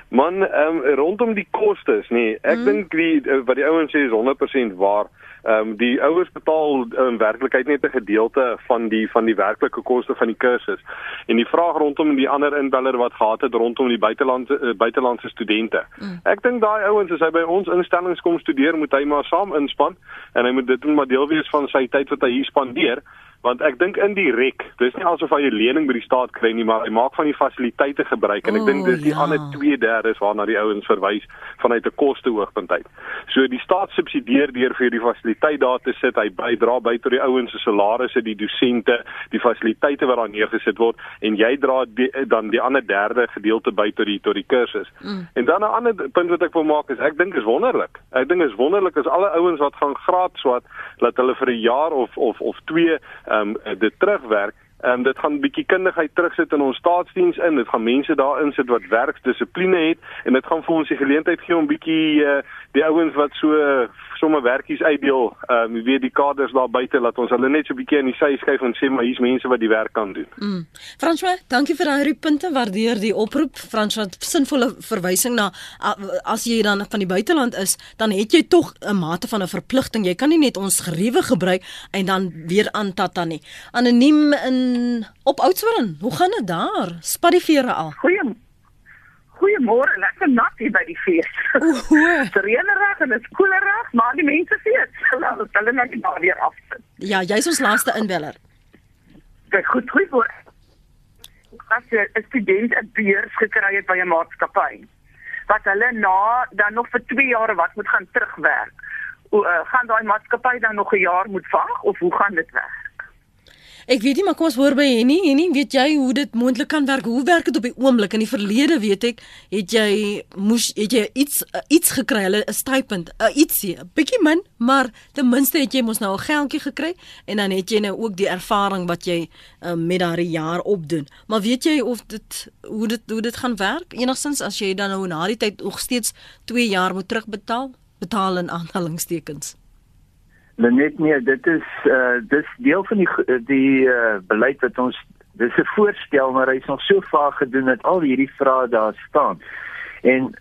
Man, ehm um, rondom die kostes, nee, ek mm. dink die eh, wat die ouens sê is 100% waar. Ehm um, die ouers betaal in werklikheid net 'n gedeelte van die van die werklike koste van die kursus. En die vraag rondom die ander inbeller wat gehad het rondom die buitelandse uh, buitelandse studente. Mm. Ek dink daai ouens as hy by ons instellings kom studeer, moet hy maar saam inspann en hy moet dit moet maar deel wees van sy tyd wat hy hier spandeer want ek dink indirek dis nie asof hy 'n lening by die staat kry nie maar hy maak van die fasiliteite gebruik en ek dink dis die ja. ander 2/3 waarna die ouens verwys vanuit 'n koste hoogtepunt uit. So die staat subsidieer deur vir die fasiliteit daar te sit, hy bydra by tot die ouens se salarisse, die dosente, die fasiliteite wat daar neergesit word en jy dra die, dan die ander derde gedeelte by tot die tot die kursus. Mm. En dan 'n ander punt wat ek wil maak is ek dink is wonderlik. Ek dink is wonderlik as alle ouens wat gaan graad swat dat hulle vir 'n jaar of of of 2 ehm um, dit terugwerk. Ehm um, dit gaan 'n bietjie kundigheid terugsit in ons staatsdiens in. Dit gaan mense daarin sit wat werksdissipline het en dit gaan vir ons die geleentheid gee om bietjie uh, die ouens wat so sommer werkies uitdeel, ehm um, weet die kaders daar buite laat ons hulle net so 'n bietjie in die sy skuif en sê maar hier's mense wat die werk kan doen. Mm. François, dankie vir daai punte. Waardeer die oproep. François, sinvolle verwysing na as jy dan van die buiteland is, dan het jy tog 'n mate van 'n verpligting. Jy kan nie net ons geriewe gebruik en dan weer aan tata nie. Anoniem in op Oudtshoorn. Hoe gaan dit daar? Spat die vere al. Goeie Goeiemôre, lekker nat hier by die fees. Dit reën reg en dit is koeler reg, maar die mense fees. Laat hulle net daar weer afsit. Ja, jy's ons laaste inbeller. Kyk, goed, goed voor. As jy 'n student 'n beurs gekry het by 'n maatskappy, wat hulle na dan nog vir 2 jaar wat moet gaan terugwerk. O, uh, gaan daai maatskappy dan nog 'n jaar moet wag of hoe gaan dit werk? Ek weet nie maar kom ons hoor by Henny. Henny, weet jy hoe dit moontlik kan werk? Hoe werk dit op die oomblik? In die verlede weet ek, het jy moes het jy iets uh, iets gekry, hulle 'n stipend, uh, ietsie, 'n bietjie min, maar ten minste het jy mos nou 'n geldjie gekry en dan het jy nou ook die ervaring wat jy uh, met daardie jaar opdoen. Maar weet jy of dit hoe dit hoe dit gaan werk? Enigstens as jy dan nou na die tyd nog steeds 2 jaar moet terugbetaal, betaal in aanhalingstekens. Net nee, dit is uh dis deel van die die uh beleid wat ons dis 'n voorstel maar hy's nog so vaag gedoen dat al hierdie vrae daar staan. En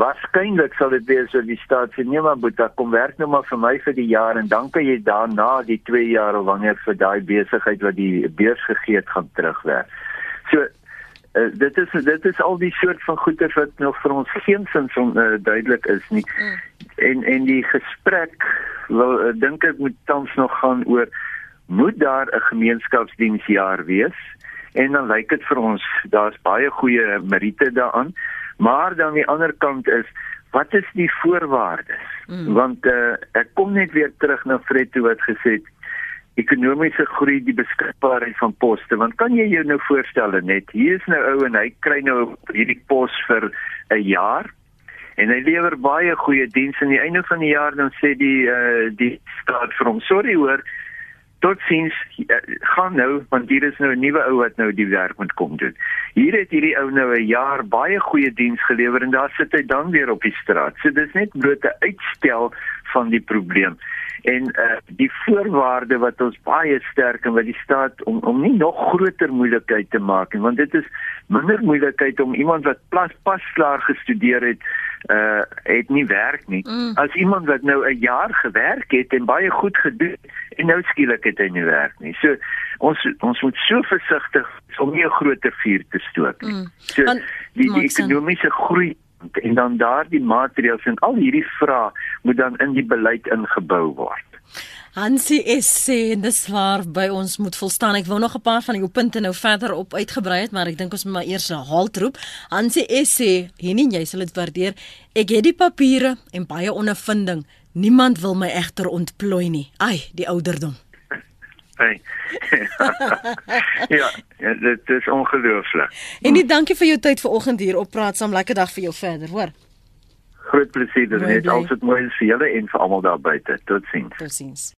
Waarskynlik sal dit wees dat die staat sê nee maar boeta kom werk nou maar vir my vir die jaar en dan kan jy daarna die 2 jaar of wanneer vir daai besigheid wat die beurs gegee het gaan terugwerk. So uh, dit is dit is al die soort van goeder wat nog vir ons geensins on, uh, duidelik is nie. Mm. En en die gesprek wil uh, dink ek moet tans nog gaan oor moet daar 'n gemeenskapsdiensjaar wees? En dan lyk dit vir ons daar's baie goeie meriete daaraan. Maar dan die ander kant is wat is die voorwaardes? Mm. Want uh, ek kom net weer terug na Fred toe wat gesê het ekonomiese groei die beskikbaarheid van poste. Want kan jy jou nou voorstel net hier is nou ou en hy kry nou hierdie pos vir 'n jaar en hy lewer baie goeie diens. Aan die einde van die jaar dan sê die uh, die staat vir hom sorry hoor tot sins uh, gaan nou want hier is nou 'n nuwe ou wat nou die werk moet kom doen. Hier het hierdie ou nou 'n jaar baie goeie diens gelewer en daar sit hy dan weer op die straat. So dis net bloot 'n uitstel van die probleem. En uh, die voorwaarde wat ons baie sterk en wat die staat om om nie nog groter moeilikheid te maak nie want dit is minder moeilikheid om iemand wat pas pas klaar gestudeer het uh het nie werk nie mm. as iemand wat nou 'n jaar gewerk het en baie goed gedoen en nou skielik het hy nie werk nie so ons ons moet so versigtig om nie 'n groter vuur te stook nie mm. so die, die ekonomiese groei en dan daardie maatreëls en al hierdie vrae moet dan in die beleid ingebou word. Hansie sê dis waar by ons moet volstaan. Ek wou nog 'n paar van jou punte nou verder op uitgebrei het, maar ek dink ons moet maar eers 'n halt roep. Hansie sê, "Henie, jy sal dit waardeer. Ek het die papiere en baie ondervinding. Niemand wil my egter ontplooi nie. Ai, die ouderdom." Hey. ja, ja, dit is ongelooflik. En nie dankie vir jou tyd vanoggend hier op praat saam. Lekker dag vir jou verder, hoor. Groot plesier, dit is altyd mooi vir julle en vir almal daar buite. Totsiens. Totsiens.